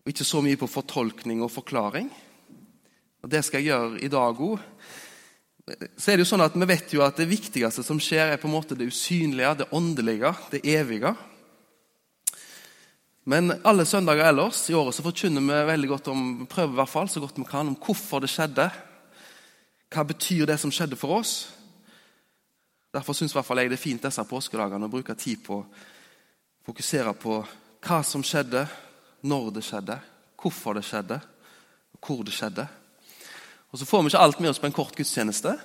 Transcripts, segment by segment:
og ikke så mye på fortolkning og forklaring. Og Det skal jeg gjøre i dag òg. Så er det jo sånn at Vi vet jo at det viktigste som skjer, er på en måte det usynlige, det åndelige, det evige. Men alle søndager ellers i året så forkynner vi veldig godt om, prøver i hvert fall så godt vi kan om hvorfor det skjedde. Hva betyr det som skjedde for oss? Derfor syns jeg det er fint disse påskedagene å bruke tid på å fokusere på hva som skjedde, når det skjedde, hvorfor det skjedde, hvor det skjedde. Og Så får vi ikke alt med oss på en kort gudstjeneste,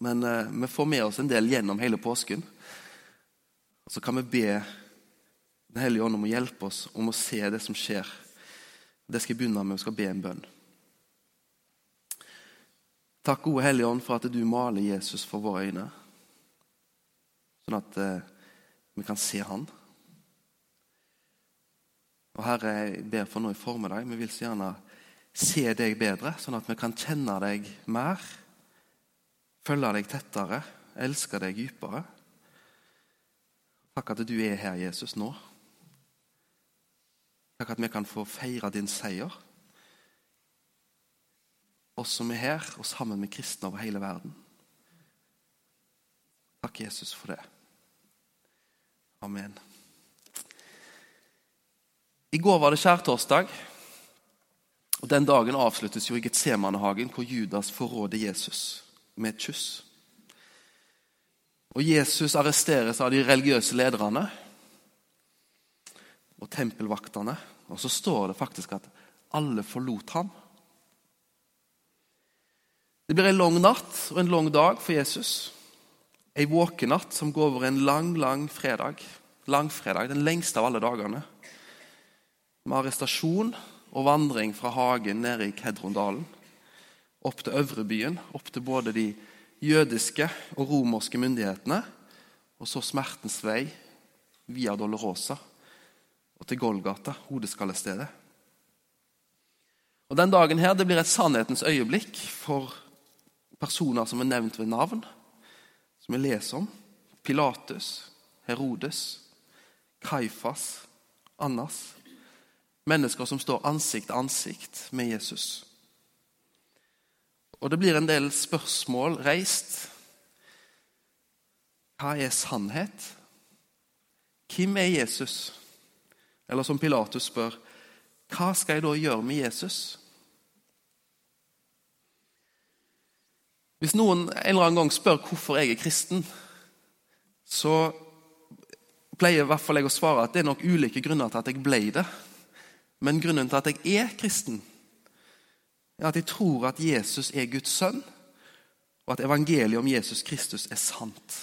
men eh, vi får med oss en del gjennom hele påsken. Og Så kan vi be Den hellige ånd om å hjelpe oss om å se det som skjer. Det skal jeg begynne med. Vi skal be en bønn. Takk, gode Hellige Ånd, for at du maler Jesus for våre øyne, sånn at eh, vi kan se Han. Og Herre, jeg ber for nå i formiddag. Vi vil så gjerne se deg bedre, sånn at vi kan kjenne deg mer, følge deg tettere, elske deg dypere. Takk at du er her, Jesus, nå. Takk at vi kan få feire din seier. Oss som er her, og sammen med kristne over hele verden. Takk, Jesus, for det. Amen. I går var det skjærtorsdag. Og Den dagen avsluttes jo i Getsemanehagen, hvor Judas forråder Jesus med et kyss. Og Jesus arresteres av de religiøse lederne og tempelvaktene. Og så står det faktisk at alle forlot ham. Det blir en lang natt og en lang dag for Jesus. En våkenatt som går over en lang, lang fredag. Langfredag, den lengste av alle dagene. Med arrestasjon og vandring fra hagen nede i Kedrondalen opp til øvrebyen, opp til både de jødiske og romerske myndighetene, og så smertens vei via Dolorosa og til Golgata, hodeskallestedet. Og Den dagen her, det blir et sannhetens øyeblikk for personer som er nevnt ved navn, som vi leser om. Pilatus, Herodes, Kaifas, Annas. Mennesker som står ansikt til ansikt med Jesus. Og det blir en del spørsmål reist. Hva er sannhet? Hvem er Jesus? Eller som Pilatus spør, hva skal jeg da gjøre med Jesus? Hvis noen en eller annen gang spør hvorfor jeg er kristen, så pleier i hvert fall jeg å svare at det er nok ulike grunner til at jeg ble det. Men grunnen til at jeg er kristen, er at jeg tror at Jesus er Guds sønn, og at evangeliet om Jesus Kristus er sant.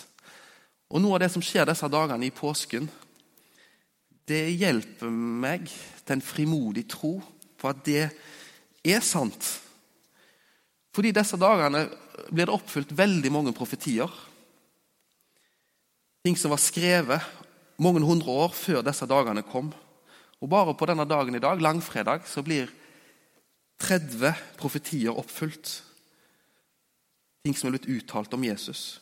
Og Noe av det som skjer disse dagene i påsken, det hjelper meg til en frimodig tro på at det er sant. Fordi disse dagene blir det oppfylt veldig mange profetier. Ting som var skrevet mange hundre år før disse dagene kom. Og Bare på denne dagen i dag, langfredag, så blir 30 profetier oppfylt. Ting som er blitt uttalt om Jesus.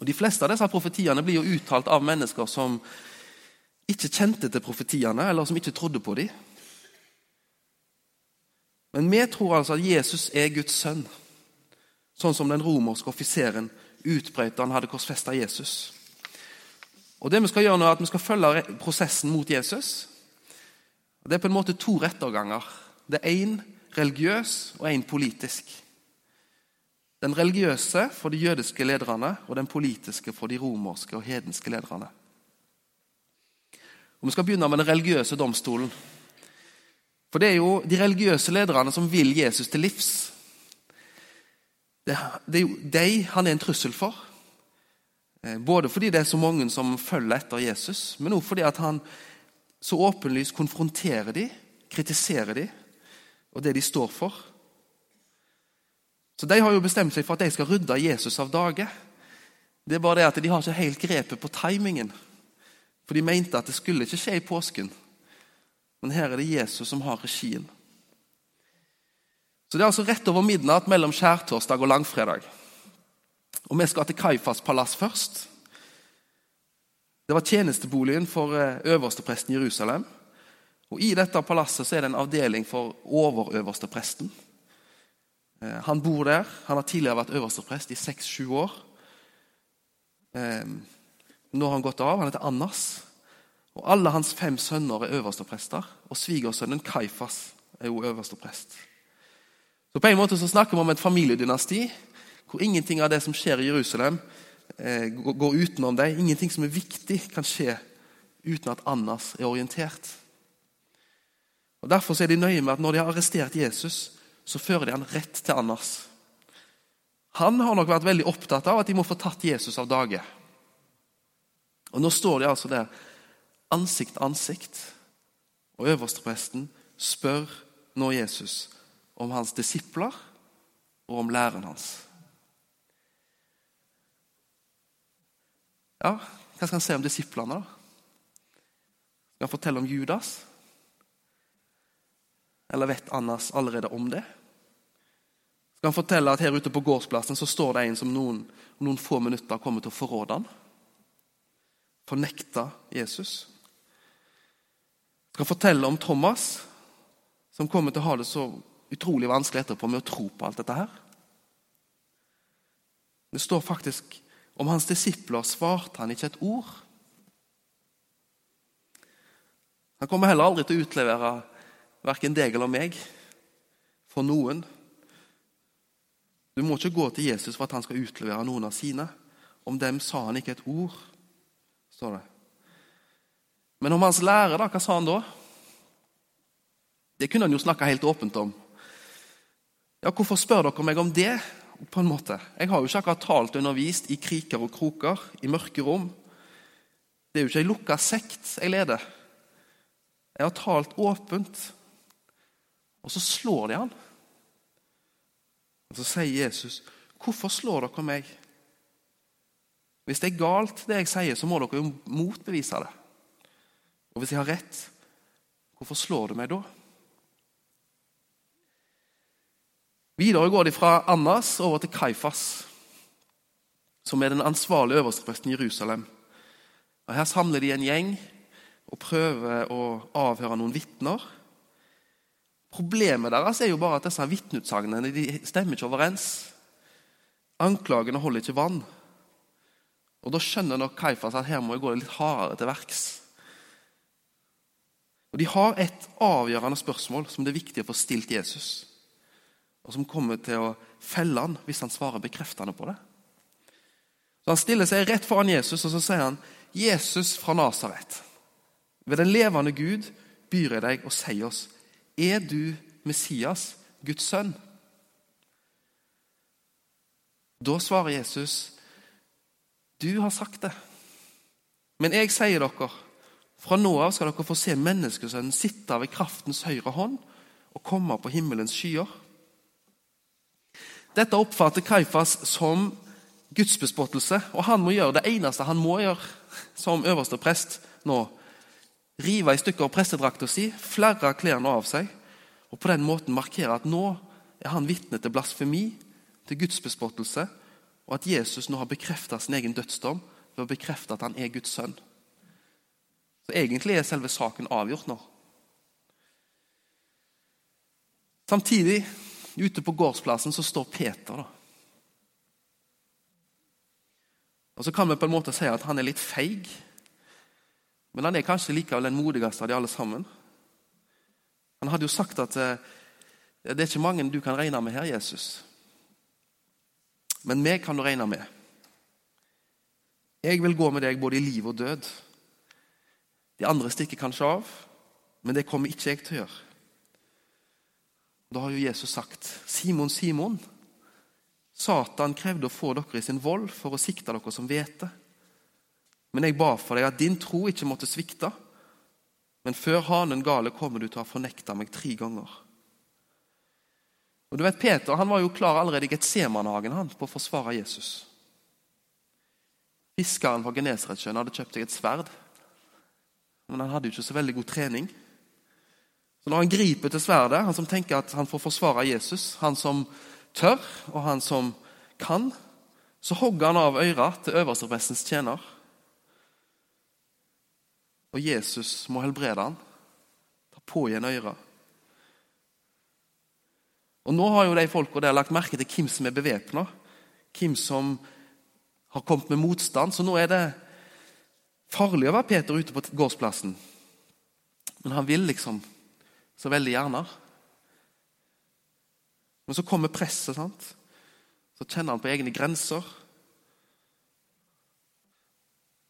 Og De fleste av disse profetiene blir jo uttalt av mennesker som ikke kjente til profetiene, eller som ikke trodde på dem. Men vi tror altså at Jesus er Guds sønn, sånn som den romerske offiseren utbrøt da han hadde korsfesta Jesus. Og det Vi skal gjøre nå er at vi skal følge prosessen mot Jesus. Og det er på en måte to retterganger. Det er én religiøs og én politisk. Den religiøse for de jødiske lederne og den politiske for de romerske og hedenske lederne. Og Vi skal begynne med den religiøse domstolen. For det er jo de religiøse lederne som vil Jesus til livs. Det, er jo de han er en trussel for. Eh, både fordi det er så mange som følger etter Jesus, men også fordi han så åpenlyst konfronterer de, kritiserer de og det de står for. Så De har jo bestemt seg for at de skal rydde Jesus av dage. Det er bare det at De har ikke helt grepet på timingen. For de mente at det skulle ikke skje i påsken. Men her er det Jesus som har regien. Så Det er altså rett over midnatt mellom skjærtorsdag og langfredag. Og vi skal til Kaifas palass først. Det var tjenesteboligen for eh, øverstepresten Jerusalem. Og I dette palasset er det en avdeling for overøverstepresten. Eh, han bor der. Han har tidligere vært øversteprest i seks-sju år. Eh, nå har han gått av. Han heter Annas. Og Alle hans fem sønner er øversteprester, og svigersønnen Kaifas er jo øversteprest. Så på en måte så snakker vi om et familiedynasti hvor ingenting av det som skjer i Jerusalem, eh, går utenom dem. Ingenting som er viktig, kan skje uten at Annas er orientert. Og Derfor er de nøye med at når de har arrestert Jesus, så fører de han rett til Annas. Han har nok vært veldig opptatt av at de må få tatt Jesus av dage. Og Nå står de altså der ansikt til ansikt, og øverstepresten spør nå Jesus om hans disipler og om læreren hans. Ja, Hva skal han se om disiplene? da? Skal han fortelle om Judas? Eller vet Annas allerede om det? Skal han fortelle at her ute på gårdsplassen så står det en som noen, noen få minutter kommer til å forråde ham? Fornekte Jesus? Skal han fortelle om Thomas, som kommer til å ha det så utrolig vanskelig etterpå med å tro på alt dette her? Det står faktisk om hans disipler svarte han ikke et ord. Han kommer heller aldri til å utlevere verken deg eller meg for noen. Du må ikke gå til Jesus for at han skal utlevere noen av sine. Om dem sa han ikke et ord, står det. Men om hans lære, da, hva sa han da? Det kunne han jo snakka helt åpent om. Ja, Hvorfor spør dere meg om det? På en måte. Jeg har jo ikke akkurat talt og undervist i kriker og kroker, i mørke rom. Det er jo ikke ei lukka sekt jeg leder. Jeg har talt åpent. Og så slår de han. Og Så sier Jesus, 'Hvorfor slår dere meg?' Hvis det er galt, det jeg sier, så må dere jo motbevise det. Og hvis jeg har rett, hvorfor slår du meg da? Videre går de fra Annas over til Kaifas, som er den ansvarlige øverstepresten i Jerusalem. Og Her samler de en gjeng og prøver å avhøre noen vitner. Problemet deres er jo bare at disse vitneutsagnene stemmer ikke overens. Anklagene holder ikke vann. Og Da skjønner nok Kaifas at her må jeg gå litt hardere til verks. Og De har et avgjørende spørsmål som det er viktig å få stilt Jesus og som kommer til å felle han hvis han svarer bekreftende på det. Så Han stiller seg rett foran Jesus og så sier han, 'Jesus fra Nasaret, ved den levende Gud byr jeg deg og sier oss, er du Messias, Guds sønn?' Da svarer Jesus, 'Du har sagt det.' Men jeg sier dere, fra nå av skal dere få se menneskesønnen sitte ved kraftens høyre hånd og komme på himmelens skyer. Dette oppfatter Kaifas som gudsbespottelse, og han må gjøre det eneste han må gjøre som øverste prest nå. Rive i stykker prestedrakta si, flerre klærne av seg, og på den måten markere at nå er han vitne til blasfemi, til gudsbespottelse, og at Jesus nå har bekrefta sin egen dødsdom ved å bekrefte at han er Guds sønn. Så Egentlig er selve saken avgjort nå. Samtidig Ute på gårdsplassen så står Peter. da. Og Så kan vi på en måte si at han er litt feig. Men han er kanskje likevel den modigste av de alle sammen. Han hadde jo sagt at eh, det er ikke mange du kan regne med her, Jesus. Men meg kan du regne med. Jeg vil gå med deg både i liv og død. De andre stikker kanskje av, men det kommer ikke jeg til å gjøre. Da har jo Jesus sagt, 'Simon, Simon, Satan krevde å få dere i sin vold for å sikte dere som hvete.' Men jeg ba for deg at din tro ikke måtte svikte. Men før hanen gale kommer du til å ha fornekta meg tre ganger. Og du vet, Peter han var jo klar allerede i Getsemanhagen på å forsvare Jesus. Fiskeren fra Genesaretsjøen hadde kjøpt seg et sverd, men han hadde jo ikke så veldig god trening. Så Når han griper til sverdet, han som tenker at han får forsvare Jesus, han som tør, og han som kan, så hogger han av øra til øversteprestens tjener. Og Jesus må helbrede han, ta På igjen øra. Og Nå har jo de folka der lagt merke til hvem som er bevæpna, hvem som har kommet med motstand. Så nå er det farlig å være Peter ute på gårdsplassen. Men han vil liksom så veldig gjerne. Men så kommer presset. sant? Så kjenner han på egne grenser.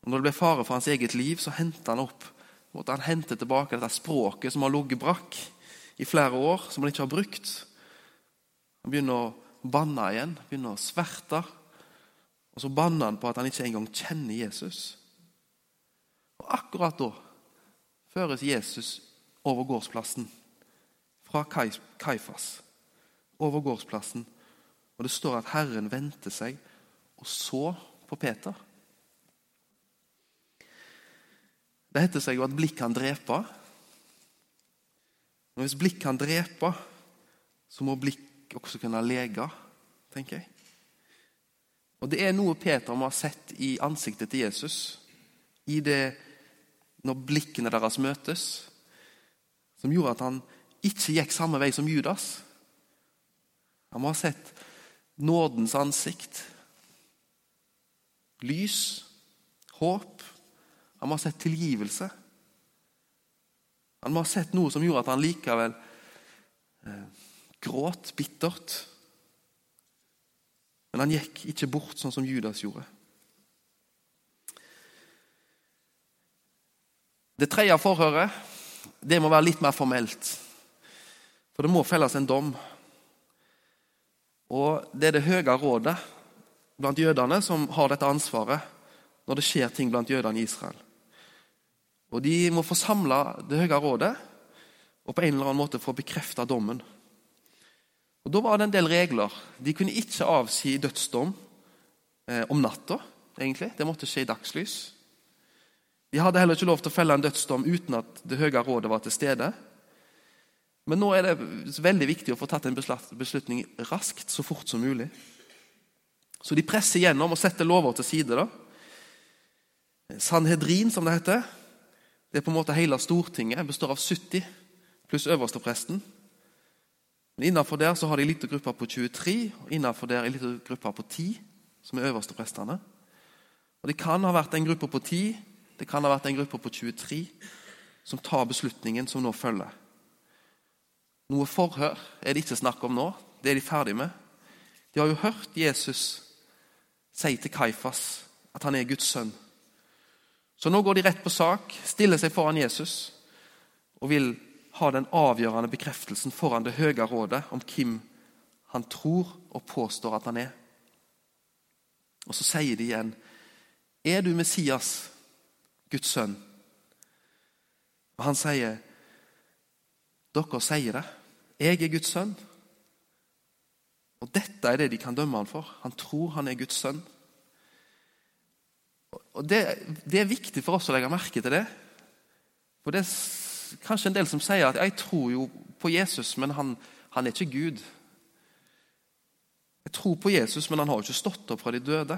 Og Når det blir fare for hans eget liv, så henter han opp måtte han hente tilbake dette språket som har ligget brakk i flere år, som han ikke har brukt. Han begynner å banne igjen, begynner å sverte. Og så banner han på at han ikke engang kjenner Jesus. Og akkurat da føres Jesus over gårdsplassen fra Kaifas. Over gårdsplassen. Og det står at Herren vendte seg og så på Peter. Det heter seg jo at blikk kan drepe. Men hvis blikk kan drepe, så må blikk også kunne lege, tenker jeg. Og Det er noe Peter må ha sett i ansiktet til Jesus i det når blikkene deres møtes, som gjorde at han ikke gikk samme vei som Judas. Han må ha sett nådens ansikt, lys, håp han må ha sett tilgivelse. Han må ha sett noe som gjorde at han likevel eh, gråt bittert. Men han gikk ikke bort sånn som Judas gjorde. Det tredje forhøret det må være litt mer formelt. For det må felles en dom. Og Det er det høye rådet blant jødene som har dette ansvaret når det skjer ting blant jødene i Israel. Og De må få samla Det høye rådet og på en eller annen måte få bekrefta dommen. Og Da var det en del regler. De kunne ikke avsi dødsdom eh, om natta. egentlig. Det måtte skje i dagslys. De hadde heller ikke lov til å felle en dødsdom uten at Det høye rådet var til stede. Men nå er det veldig viktig å få tatt en beslutning raskt, så fort som mulig. Så de presser gjennom og setter lover til side. da. Sanhedrin, som det heter, det er på en måte Hele Stortinget består av 70 pluss øverstepresten. Men Innenfor der så har de en liten gruppe på 23, og innenfor der en liten gruppe på 10, som er øversteprestene. Og Det kan ha vært en gruppe på 10, det kan ha vært en gruppe på 23 som tar beslutningen som nå følger. Noe forhør er det ikke snakk om nå. Det er de ferdig med. De har jo hørt Jesus si til Kaifas at han er Guds sønn. Så nå går de rett på sak, stiller seg foran Jesus og vil ha den avgjørende bekreftelsen foran det høye rådet om hvem han tror og påstår at han er. Og så sier de igjen, 'Er du Messias, Guds sønn?' Og han sier, 'Dere sier det. Jeg er Guds sønn.' Og dette er det de kan dømme han for. Han tror han er Guds sønn. Og det, det, er viktig for oss å legge merke til det. For det er kanskje en del som sier at jeg tror jo på Jesus, men han, han er ikke Gud. Jeg tror på Jesus, men han har jo ikke stått opp fra de døde.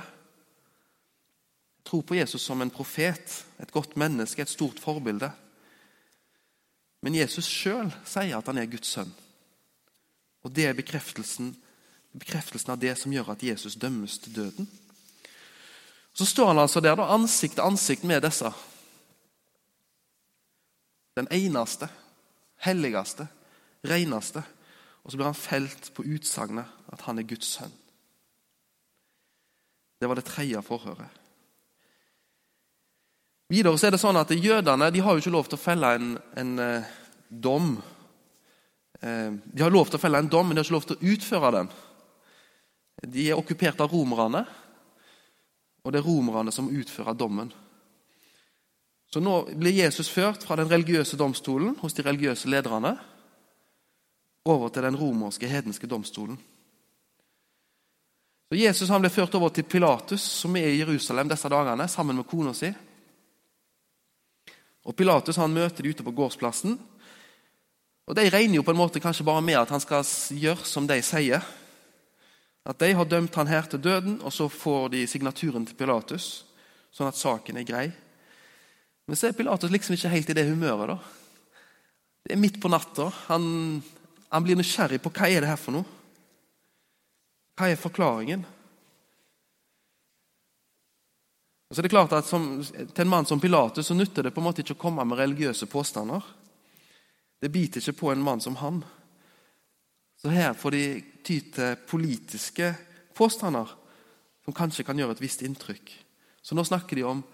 Jeg tror på Jesus som en profet, et godt menneske, et stort forbilde. Men Jesus sjøl sier at han er Guds sønn. Og det er bekreftelsen, bekreftelsen av det som gjør at Jesus dømmes til døden. Så står han altså der, da, ansikt til ansikt med disse. Den eneste, helligste, reneste. Og så blir han felt på utsagnet at han er Guds sønn. Det var det tredje forhøret. Videre så er det sånn at Jødene de har jo ikke lov til å felle en, en eh, dom. Eh, de har lov til å felle en dom, men de har ikke lov til å utføre den. De er okkupert av romerne. Og det er romerne som utfører dommen. Så nå blir Jesus ført fra den religiøse domstolen hos de religiøse lederne over til den romerske hedenske domstolen. Så Jesus han ble ført over til Pilatus, som er i Jerusalem disse dagene, sammen med kona si. Og Pilatus han møter de ute på gårdsplassen. Og De regner jo på en måte kanskje bare med at han skal gjøre som de sier. At de har dømt han her til døden, og så får de signaturen til Pilatus, sånn at saken er grei. Men så er Pilatus liksom ikke helt i det humøret. da. Det er midt på natta. Han, han blir nysgjerrig på hva er det her for noe. Hva er forklaringen? Og det er klart at som, Til en mann som Pilatus så nytter det på en måte ikke å komme med religiøse påstander. Det biter ikke på en mann som han. Så her får de ty til politiske påstander som kanskje kan gjøre et visst inntrykk. Så nå snakker de om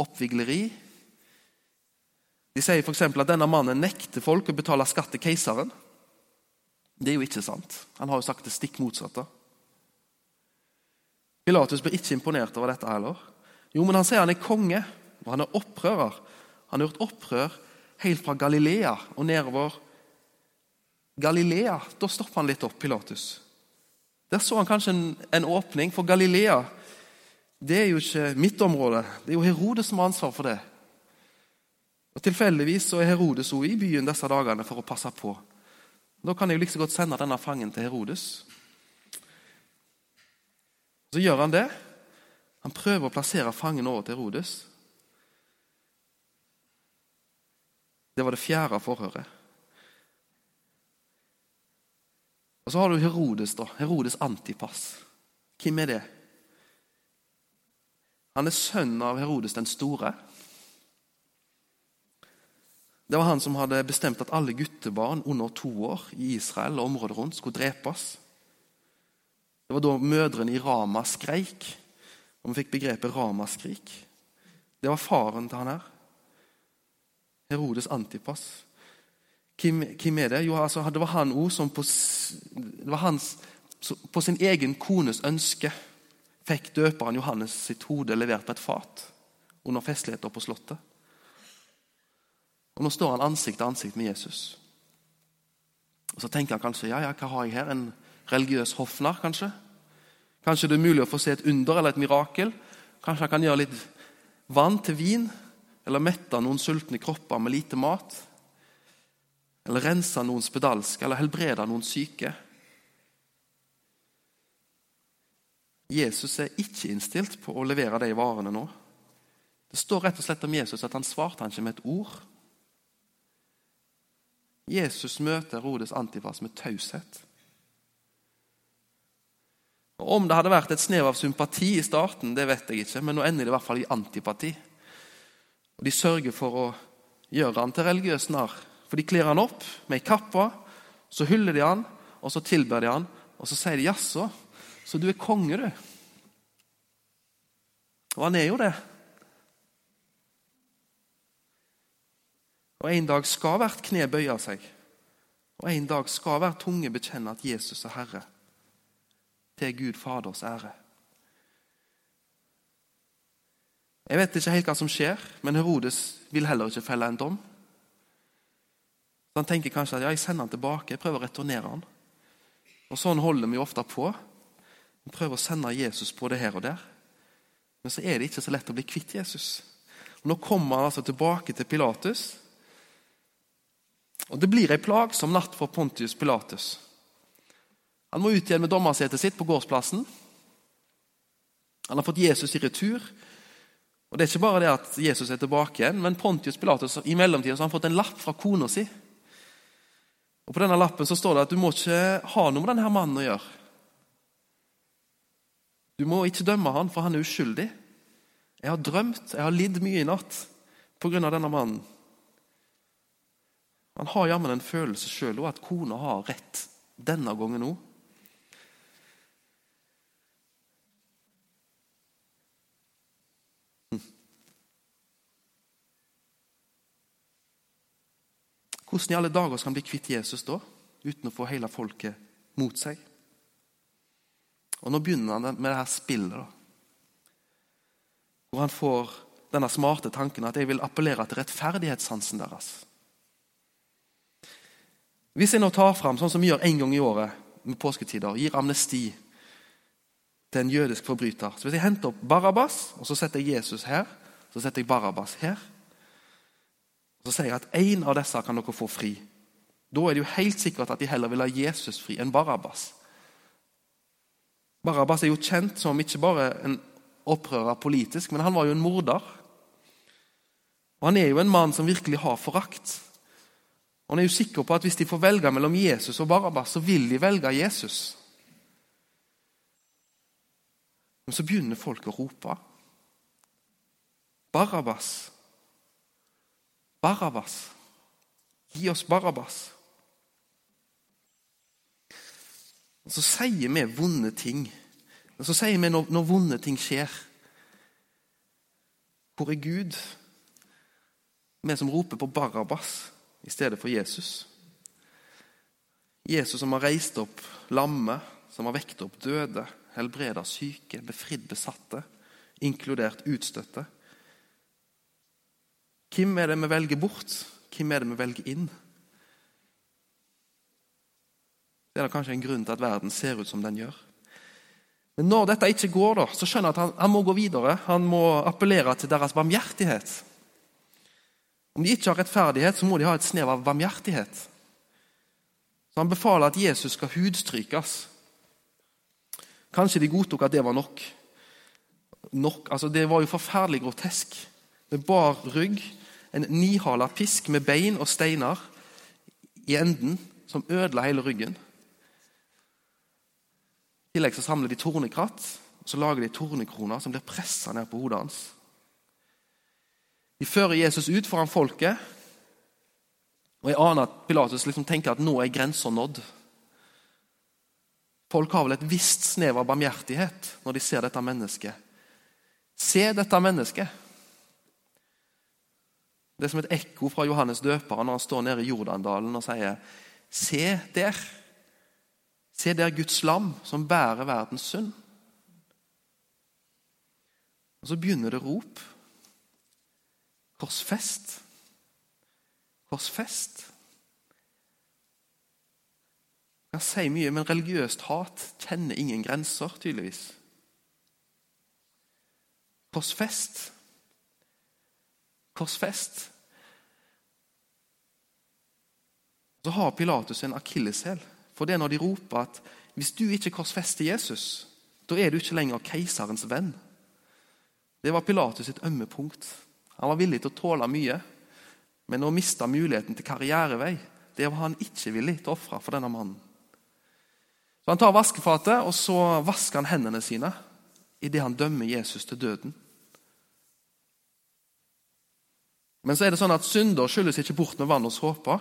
oppvigleri. De sier f.eks. at denne mannen nekter folk å betale skatt til keiseren. Det er jo ikke sant. Han har jo sagt det stikk motsatte. Pilatus blir ikke imponert over dette heller. Jo, men han sier han er konge, og han er opprører. Han har gjort opprør helt fra Galilea og nedover Galilea. Da stopper han litt opp, Pilatus. Der så han kanskje en, en åpning, for Galilea det er jo ikke mitt område. Det er jo Herodes som har ansvar for det. Og Tilfeldigvis så er Herodes også i byen disse dagene for å passe på. Da kan jeg jo like så godt sende denne fangen til Herodes. Så gjør han det. Han prøver å plassere fangen over til Herodes. Det var det fjerde forhøret. Og Så har du Herodes, da. Herodes Antipas. Hvem er det? Han er sønn av Herodes den store. Det var han som hadde bestemt at alle guttebarn under to år i Israel og området rundt skulle drepes. Det var da mødrene i Rama skreik, og vi fikk begrepet ramaskrik. Det var faren til han her. Herodes Antipas. Hvem, hvem er det? Jo, altså, det var han også som på, hans, på sin egen kones ønske fikk døperen Johannes sitt hode levert på et fat under festligheter på Slottet. Og Nå står han ansikt til ansikt med Jesus. Og Så tenker han kanskje ja, ja, hva har jeg her? En religiøs hoffnarr, kanskje? Kanskje det er mulig å få se et under eller et mirakel? Kanskje han kan gjøre litt vann til vin? Eller mette noen sultne kropper med lite mat? Eller rense noen spedalske? Eller helbrede noen syke? Jesus er ikke innstilt på å levere de varene nå. Det står rett og slett om Jesus at han svarte han ikke med et ord. Jesus møter Rodes Antifas med taushet. Om det hadde vært et snev av sympati i starten, det vet jeg ikke, men nå ender det i hvert fall i antipati. Og De sørger for å gjøre han til religiøs narr. For de kler han opp med ei kappe, så hyller de han, og så tilber de han, og så sier de 'jaså, så du er konge, du'. Og han er jo det. Og En dag skal hvert kne bøye seg, og en dag skal hver tunge bekjenne at Jesus er Herre, til Gud Faders ære. Jeg vet ikke helt hva som skjer, men Herodes vil heller ikke felle en dom. Så Han tenker kanskje at ja, jeg sender han tilbake, jeg prøver å returnere han. Og Sånn holder vi ofte på. Vi prøver å sende Jesus på det her og der. Men så er det ikke så lett å bli kvitt Jesus. Og Nå kommer han altså tilbake til Pilatus. Og Det blir ei plagsom natt for Pontius Pilatus. Han må ut igjen med dommersetet sitt på gårdsplassen. Han har fått Jesus i retur. Og Det er ikke bare det at Jesus er tilbake igjen, men Pontius Pilatus i mellomtiden har han fått en lapp fra kona si. Og På denne lappen så står det at du må ikke ha noe med denne mannen å gjøre. Du må ikke dømme han, for han er uskyldig. Jeg har drømt, jeg har lidd mye i natt pga. denne mannen. Han har jammen en følelse sjøl òg, at kona har rett denne gangen òg. Hvordan i alle dager skal han bli kvitt Jesus da, uten å få hele folket mot seg? Og Nå begynner han med det her spillet, da. hvor han får denne smarte tanken at jeg vil appellere til rettferdighetssansen deres. Hvis jeg nå tar fram, sånn som vi gjør en gang i året med påsketider, gir amnesti til en jødisk forbryter Så Hvis jeg henter opp Barabbas, og så setter jeg Jesus her, så setter jeg Barabbas her så sier jeg at én av disse kan dere få fri. Da er det jo helt sikkert at de heller vil ha Jesus fri enn Barabbas. Barabbas er jo kjent som ikke bare en opprører politisk, men han var jo en morder. Og Han er jo en mann som virkelig har forakt. Og Han er jo sikker på at hvis de får velge mellom Jesus og Barabbas, så vil de velge Jesus. Men så begynner folk å rope. Barabbas. Barabbas. Gi oss Barabbas. Og Så sier vi vonde ting. Og så sier vi når, når vonde ting skjer. Hvor er Gud? Vi som roper på Barabbas i stedet for Jesus. Jesus som har reist opp lamme, som har vekt opp døde, helbreda syke, befridd besatte, inkludert utstøtte. Hvem er det vi velger bort? Hvem er det vi velger inn? Det er det kanskje en grunn til at verden ser ut som den gjør. Men når dette ikke går, da, så skjønner jeg at han, han må gå videre. Han må appellere til deres barmhjertighet. Om de ikke har rettferdighet, så må de ha et snev av barmhjertighet. Så Han befaler at Jesus skal hudstrykes. Kanskje de godtok at det var nok. nok altså Det var jo forferdelig grotesk. Med bar rygg, en nihala pisk med bein og steiner i enden, som ødela hele ryggen. I tillegg så samler de tornekratt og så lager de tornekroner som blir pressa ned på hodet hans. De fører Jesus ut foran folket. Og Jeg aner at Pilatus liksom tenker at nå er grensa nådd. Folk har vel et visst snev av barmhjertighet når de ser dette mennesket. Se dette mennesket. Det er som et ekko fra Johannes døperen når han står nede i Jordandalen og sier Se der. Se der Guds lam som bærer verdens synd. Og Så begynner det rop. Korsfest. Korsfest. Jeg kan si mye, men religiøst hat kjenner ingen grenser, tydeligvis. Korsfest. Korsfest. Så har Pilatus en akilleshæl. For det er når de roper at hvis du ikke korsfester Jesus, da er du ikke lenger keiserens venn. Det var Pilatus sitt ømme punkt. Han var villig til å tåle mye, men å miste muligheten til karrierevei det var han ikke villig til å ofre for denne mannen. Så Han tar vaskefatet og så vasker han hendene sine idet han dømmer Jesus til døden. Men så er det sånn at synder skyldes ikke bort med vann og såpe.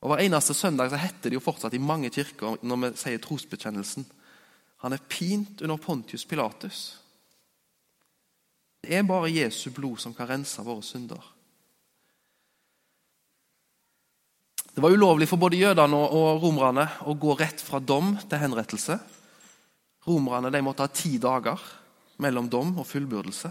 Og Hver eneste søndag så heter det jo fortsatt i mange kirker når vi sier trosbekjennelsen Han er pint under Pontius Pilatus. Det er bare Jesu blod som kan rense våre synder. Det var ulovlig for både jødene og romerne å gå rett fra dom til henrettelse. Romerne måtte ha ti dager mellom dom og fullbyrdelse.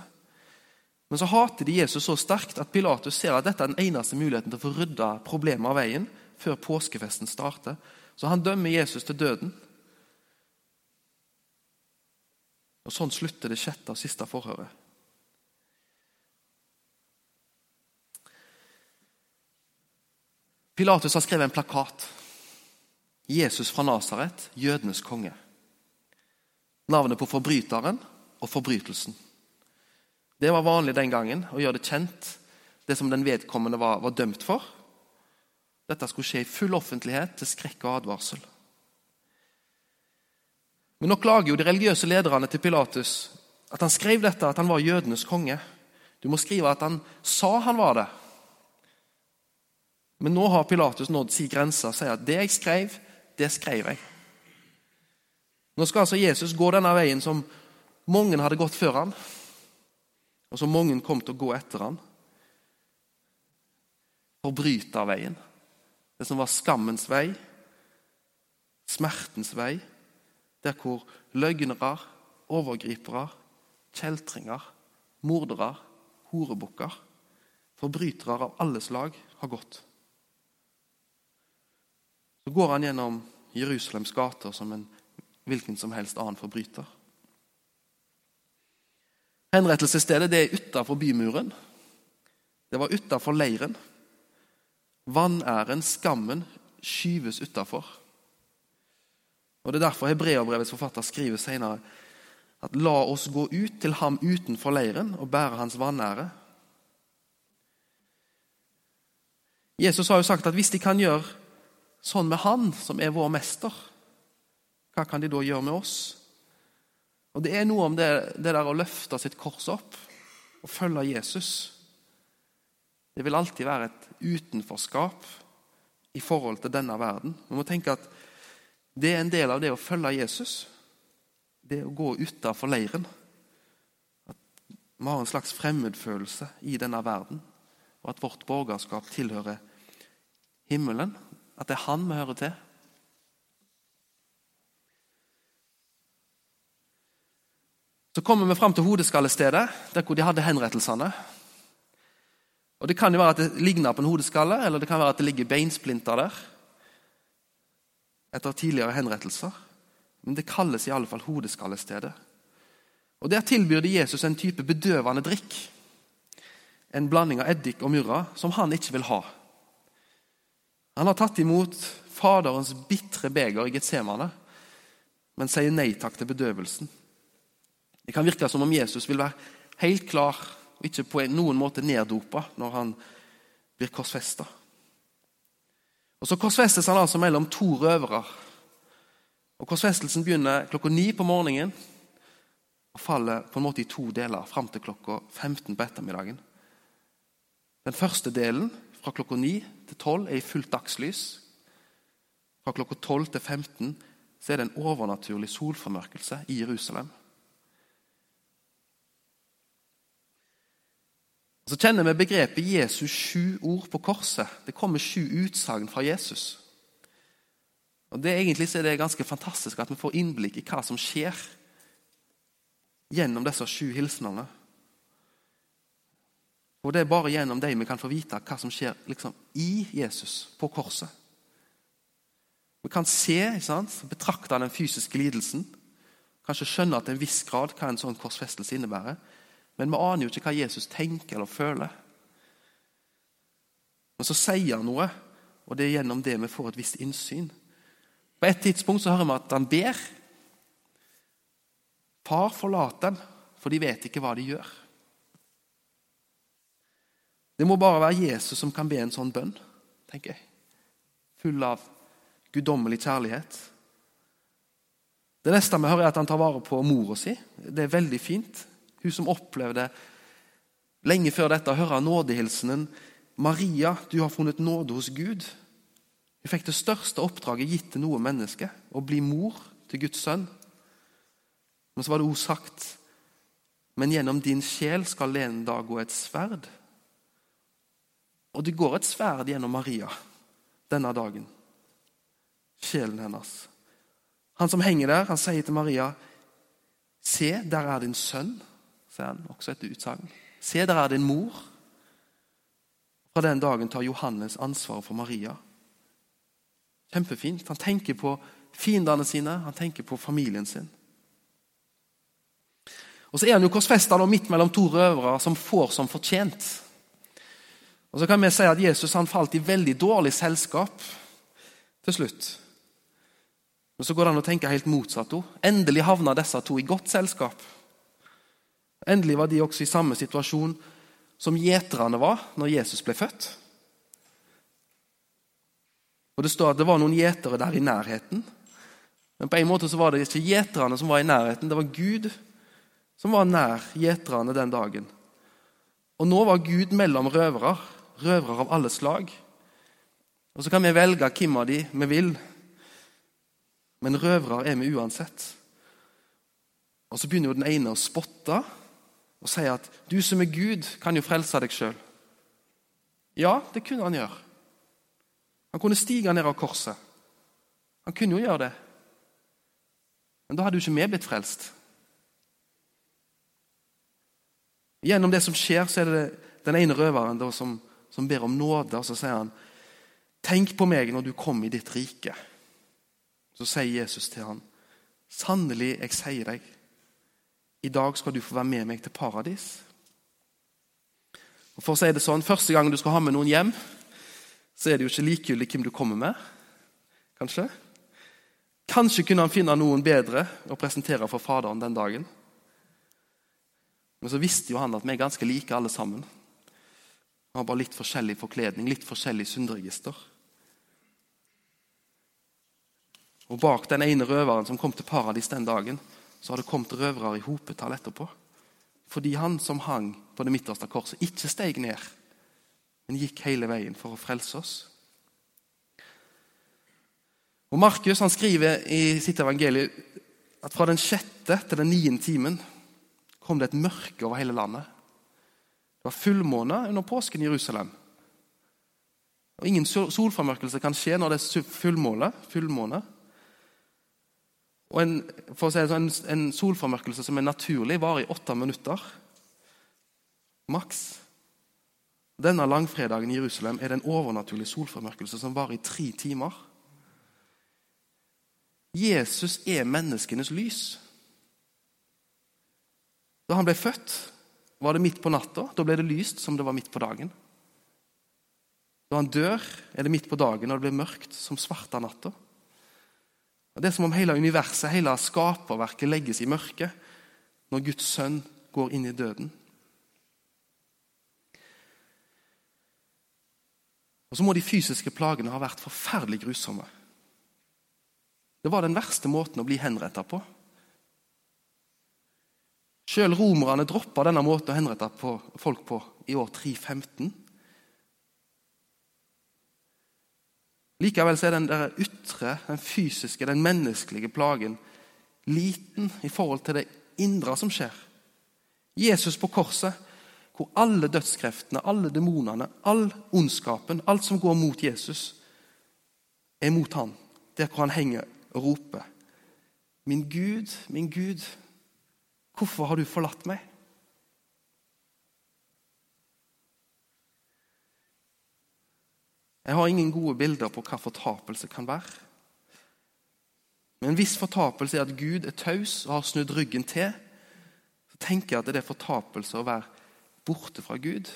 Men så hater de Jesus så sterkt at Pilatus ser at dette er den eneste muligheten til å få rydda problemet av veien før påskefesten starter. Så han dømmer Jesus til døden. Og Sånn slutter det sjette og siste forhøret. Pilatus har skrevet en plakat. 'Jesus fra Nasaret, jødenes konge'. Navnet på forbryteren og forbrytelsen. Det var vanlig den gangen å gjøre det kjent, det som den vedkommende var, var dømt for. Dette skulle skje i full offentlighet til skrekk og advarsel. Men nå klager jo de religiøse lederne til Pilatus at han skrev dette, at han var jødenes konge. Du må skrive at han sa han var det. Men nå har Pilatus nådd sin grense og sier at det jeg skrev, det skrev jeg. Nå skal altså Jesus gå denne veien som mange hadde gått før han, og så mange kom til å gå etter han. Forbryterveien. Det som var skammens vei, smertens vei, der hvor løgnere, overgripere, kjeltringer, mordere, horebukker, forbrytere av alle slag har gått. Så går han gjennom Jerusalems gater som en hvilken som helst annen forbryter. Henrettelsesstedet det er utafor bymuren. Det var utafor leiren. Vanæren, skammen, skyves utafor. Og Det er derfor Hebreabrevets forfatter skriver senere at la oss gå ut til ham utenfor leiren og bære hans vanære. Jesus har jo sagt at hvis de kan gjøre sånn med Han, som er vår mester, hva kan de da gjøre med oss? Og Det er noe om det, det der å løfte sitt kors opp og følge Jesus. Det vil alltid være et utenforskap i forhold til denne verden. Vi må tenke at det er en del av det å følge Jesus. Det å gå utafor leiren. At vi har en slags fremmedfølelse i denne verden. Og at vårt borgerskap tilhører himmelen. At det er Han vi hører til. Så kommer vi fram til hodeskallestedet, der hvor de hadde henrettelsene. Og Det kan jo være at det ligner på en hodeskalle, eller det kan være at det ligger beinsplinter der. Etter tidligere henrettelser. Men det kalles i alle fall hodeskallestedet. Og Der tilbyr de Jesus en type bedøvende drikk. En blanding av eddik og myrra som han ikke vil ha. Han har tatt imot Faderens bitre beger i Getsemane, men sier nei takk til bedøvelsen. Det kan virke som om Jesus vil være helt klar og ikke på noen måte neddopa når han blir korsfesta. Og Så korsfestes han altså mellom to røvere. Og Korsfestelsen begynner klokka ni på morgenen og faller på en måte i to deler fram til klokka 15 på ettermiddagen. Den første delen, fra klokka 9 til 12, er i fullt dagslys. Fra klokka 12 til 15 så er det en overnaturlig solformørkelse i Jerusalem. Og Så kjenner vi begrepet Jesus sju ord på korset. Det kommer sju utsagn fra Jesus. Og det Egentlig er det ganske fantastisk at vi får innblikk i hva som skjer gjennom disse sju hilsenene. Og Det er bare gjennom dem vi kan få vite hva som skjer liksom, i Jesus på korset. Vi kan se, betrakte den fysiske lidelsen, kanskje skjønne til en viss grad hva en sånn korsfestelse innebærer. Men vi aner jo ikke hva Jesus tenker eller føler. Men så sier han noe, og det er gjennom det vi får et visst innsyn. På et tidspunkt så hører vi at han ber. Far, forlat dem, for de vet ikke hva de gjør. Det må bare være Jesus som kan be en sånn bønn, tenker jeg. Full av guddommelig kjærlighet. Det neste vi hører, er at han tar vare på mora si. Det er veldig fint. Hun som opplevde lenge før dette å høre nådehilsenen 'Maria, du har funnet nåde hos Gud'. Hun fikk det største oppdraget gitt til noe menneske, å bli mor til Guds sønn. Men så var det også sagt 'Men gjennom din sjel skal det en dag gå et sverd'. Og det går et sverd gjennom Maria denne dagen. Sjelen hennes. Han som henger der, han sier til Maria, 'Se, der er din sønn', sier han. Også et utsagn. 'Se, der er din mor'. Fra den dagen tar Johannes ansvaret for Maria. Kjempefint. Han tenker på fiendene sine, han tenker på familien sin. Og Så er han jo korsfesta midt mellom to røvere som får som fortjent. Og Så kan vi si at Jesus han falt i veldig dårlig selskap til slutt. Men så går det an å tenke helt motsatt. Endelig havna disse to i godt selskap. Endelig var de også i samme situasjon som gjeterne var når Jesus ble født. Og Det står at det var noen gjetere der i nærheten. Men på en måte så var det ikke gjeterne som var i nærheten, det var Gud som var nær gjeterne den dagen. Og nå var Gud mellom røvere røvere av alle slag. Og Så kan vi velge hvem av de vi vil, men røvere er vi uansett. Og Så begynner jo den ene å spotte og sier at 'du som er Gud, kan jo frelse deg sjøl'. Ja, det kunne han gjøre. Han kunne stige ned av korset. Han kunne jo gjøre det. Men da hadde jo ikke vi blitt frelst. Gjennom det som skjer, så er det den ene røveren som som ber om nåde. Og så sier han, 'Tenk på meg når du kommer i ditt rike.' Så sier Jesus til ham, 'Sannelig, jeg sier deg, i dag skal du få være med meg til paradis.' Og for å si det sånn, Første gang du skal ha med noen hjem, så er det jo ikke likegyldig hvem du kommer med. Kanskje? Kanskje kunne han finne noen bedre å presentere for Faderen den dagen. Men så visste jo han at vi er ganske like alle sammen. Vi har bare litt forskjellig forkledning, litt forskjellig synderegister. Og Bak den ene røveren som kom til paradis den dagen, så har det kommet røvere i hopetall etterpå. Fordi han som hang på det midterste korset, ikke steg ned, men gikk hele veien for å frelse oss. Og Markus han skriver i sitt evangelium at fra den sjette til den niende timen kom det et mørke over hele landet. Det var fullmåne under påsken i Jerusalem. Og Ingen solformørkelse kan skje når det er fullmåne. fullmåne. Og en, for å si det sånn, en, solformørkelse som er naturlig, varer i åtte minutter. Maks. Denne langfredagen i Jerusalem er det en overnaturlig solformørkelse som varer i tre timer. Jesus er menneskenes lys. Da han ble født, var det midt på natta. Da ble det lyst som det var midt på dagen. Da han dør, er det midt på dagen, og det blir mørkt som svarte natta. Det er som om hele universet, hele skaperverket, legges i mørket når Guds sønn går inn i døden. Og så må de fysiske plagene ha vært forferdelig grusomme. Det var den verste måten å bli henrettet på. Selv romerne droppa denne måten å henrette folk på i år 315. Likevel er den der ytre, den fysiske, den menneskelige plagen liten i forhold til det indre som skjer. Jesus på korset, hvor alle dødskreftene, alle demonene, all ondskapen, alt som går mot Jesus, er mot han. Der hvor han henger og roper. Min Gud, min Gud, 'Hvorfor har du forlatt meg?' Jeg har ingen gode bilder på hva fortapelse kan være. Men hvis fortapelse er at Gud er taus og har snudd ryggen til, så tenker jeg at det er fortapelse å være borte fra Gud.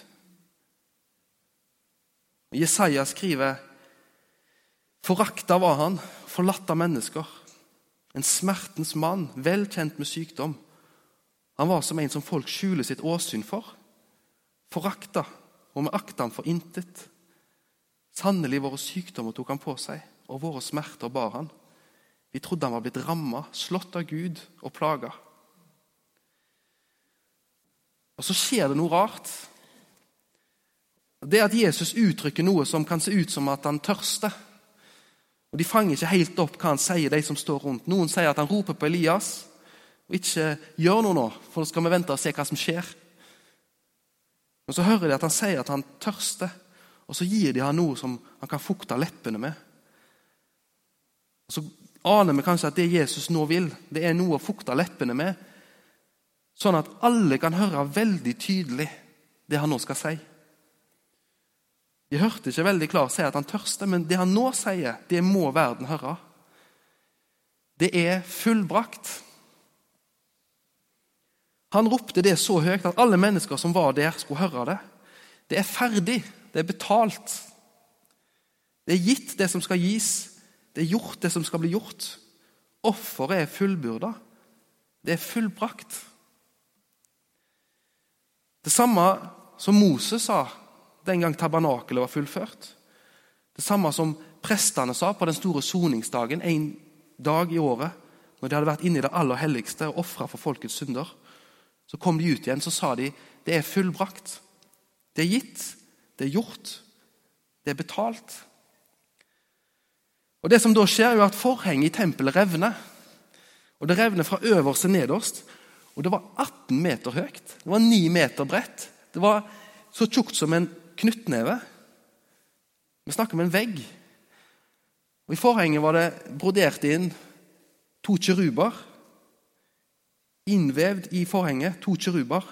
Jesaja skriver Forakta var han, forlatt av mennesker. En smertens mann, vel kjent med sykdom. Han var som en som folk skjuler sitt åsyn for. Forakta, og vi akta han for intet. Sannelig, våre sykdommer tok han på seg, og våre smerter bar han. Vi trodde han var blitt ramma, slått av Gud og plaga. Og så skjer det noe rart. Det at Jesus uttrykker noe som kan se ut som at han tørster. Og De fanger ikke helt opp hva han sier, de som står rundt. Noen sier at han roper på Elias og ikke gjør noe nå, for nå skal vi vente og se hva som skjer. Men så hører de at han sier at han tørster, og så gir de han noe som han kan fukte leppene med. Og Så aner vi kanskje at det Jesus nå vil, det er noe å fukte leppene med, sånn at alle kan høre veldig tydelig det han nå skal si. De hørte ikke veldig klart si at han tørster, men det han nå sier, det må verden høre. Det er fullbrakt. Han ropte det så høyt at alle mennesker som var der, skulle høre det. Det er ferdig. Det er betalt. Det er gitt, det som skal gis. Det er gjort, det som skal bli gjort. Offeret er fullbyrda. Det er fullbrakt. Det samme som Moses sa den gang tabernakelet var fullført. Det samme som prestene sa på den store soningsdagen en dag i året, når de hadde vært inne i det aller helligste og ofra for folkets synder. Så kom de ut igjen så sa de, det er fullbrakt. Det er gitt, det er gjort, det er betalt. Og Det som da skjer, er at forhenget i tempelet revner. Og Det revner fra øverst til nederst. Og Det var 18 meter høyt. Det var 9 meter bredt. Det var så tjukt som en knyttneve. Vi snakker om en vegg. Og I forhenget var det brodert inn to kiruber innvevd i forhenget to kiruber.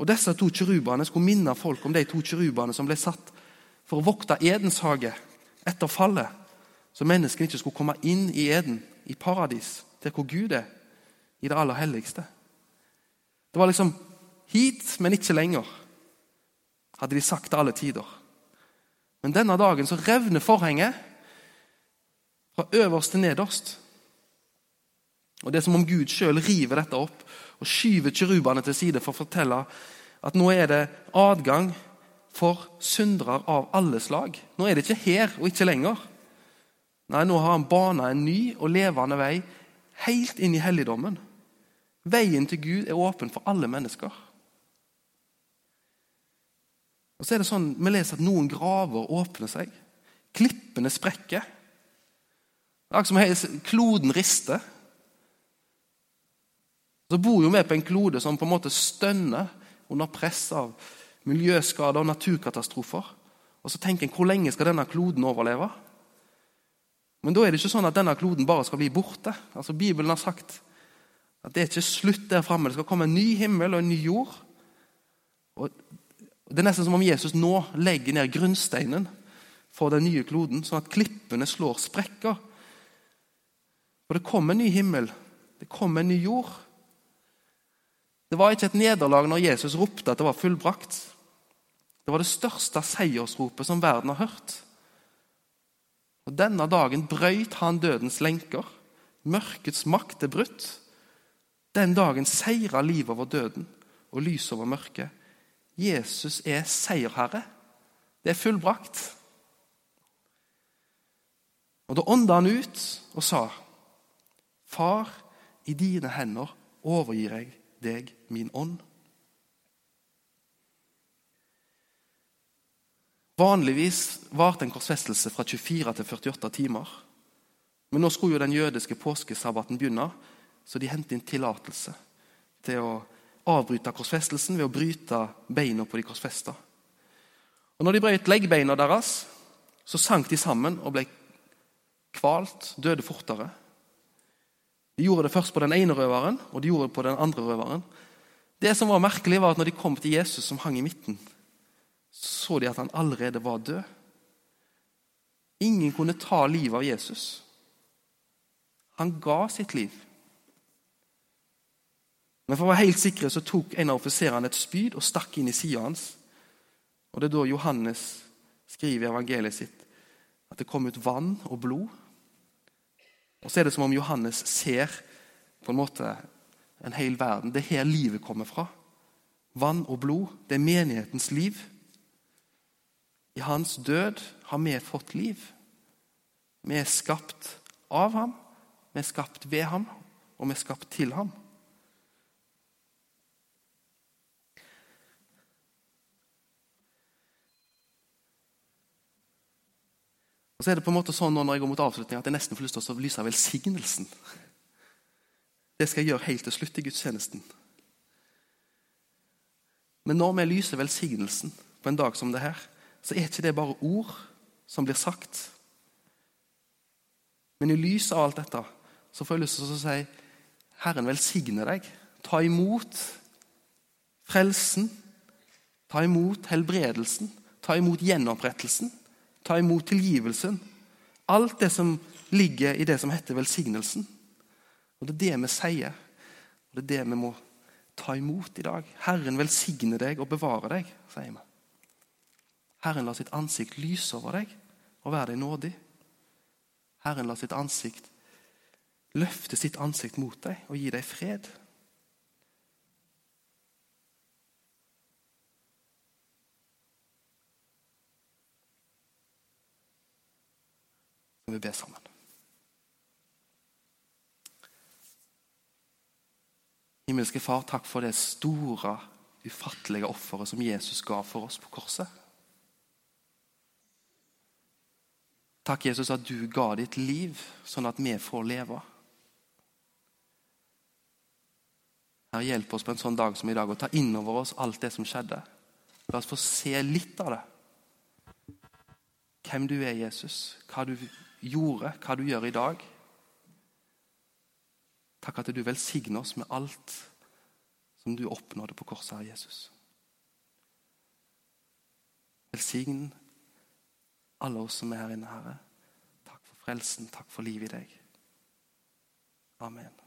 Og Disse to kirubene skulle minne folk om de to kirubene som ble satt for å vokte Edens hage etter fallet, så menneskene ikke skulle komme inn i Eden, i paradis, der hvor Gud er, i det aller helligste. Det var liksom hit, men ikke lenger, hadde de sagt til alle tider. Men denne dagen så revner forhenget fra øverst til nederst. Og Det er som om Gud sjøl river dette opp og skyver kirubene til side for å fortelle at nå er det adgang for syndere av alle slag. Nå er det ikke her og ikke lenger. Nei, nå har han bana en ny og levende vei helt inn i helligdommen. Veien til Gud er åpen for alle mennesker. Og så er det sånn, Vi leser at noen graver åpner seg. Klippene sprekker. Det er akkurat som kloden rister. Så bor jo vi på en klode som på en måte stønner under press av miljøskader og naturkatastrofer. Og så tenker en hvor lenge skal denne kloden overleve? Men da er det ikke sånn at denne kloden bare skal bli borte. Altså Bibelen har sagt at det er ikke slutt der framme. Det skal komme en ny himmel og en ny jord. Og Det er nesten som om Jesus nå legger ned grunnsteinen for den nye kloden, sånn at klippene slår sprekker. For det kommer en ny himmel, det kommer en ny jord. Det var ikke et nederlag når Jesus ropte at det var fullbrakt. Det var det største seiersropet som verden har hørt. Og Denne dagen brøyt han dødens lenker. Mørkets makt er brutt. Den dagen seira livet over døden og lyset over mørket. Jesus er seierherre. Det er fullbrakt. Og Da ånda han ut og sa, Far, i dine hender overgir jeg deg min ånd. Vanligvis varte en korsfestelse fra 24 til 48 timer. Men nå skulle jo den jødiske påskesabbaten begynne, så de hentet inn tillatelse til å avbryte korsfestelsen ved å bryte beina på de korsfesta. Og når de brøt leggbeina deres, så sank de sammen og ble kvalt, døde fortere. De gjorde det først på den ene røveren, og de gjorde det på den andre røveren. Det som var merkelig, var at når de kom til Jesus som hang i midten, så de at han allerede var død. Ingen kunne ta livet av Jesus. Han ga sitt liv. Men for å være helt sikre så tok en av offiserene et spyd og stakk inn i sida hans. Og Det er da Johannes skriver i evangeliet sitt at det kom ut vann og blod. Og Så er det som om Johannes ser på en måte en hel verden. Det er her livet kommer fra. Vann og blod. Det er menighetens liv. I hans død har vi fått liv. Vi er skapt av ham, vi er skapt ved ham, og vi er skapt til ham. Og så er det på en måte sånn nå når jeg går mot avslutning at jeg nesten får lyst til å lyse velsignelsen. Det skal jeg gjøre helt til slutt i gudstjenesten. Men når vi lyser velsignelsen på en dag som det her, så er ikke det bare ord som blir sagt. Men i lys av alt dette så får jeg lyst til å si Herren velsigne deg. Ta imot frelsen. Ta imot helbredelsen. Ta imot gjenopprettelsen. Ta imot tilgivelsen. Alt det som ligger i det som heter velsignelsen. Og Det er det vi sier, og det er det vi må ta imot i dag. Herren velsigne deg og bevare deg, sier vi. Herren lar sitt ansikt lyse over deg og være deg nådig. Herren lar sitt ansikt løfte sitt ansikt mot deg og gi deg fred. Vi be sammen. Himmelske Far, takk for det store, ufattelige offeret som Jesus ga for oss på korset. Takk, Jesus, at du ga ditt liv sånn at vi får leve. Herre, hjelp oss på en sånn dag som i dag å ta inn over oss alt det som skjedde. La oss få se litt av det. Hvem du er, Jesus. Hva du gjorde, hva du gjør i dag. Takk at du velsigner oss med alt som du oppnådde på korset, Herre Jesus. Velsign alle oss som er her inne, Herre. Takk for frelsen, takk for livet i deg. Amen.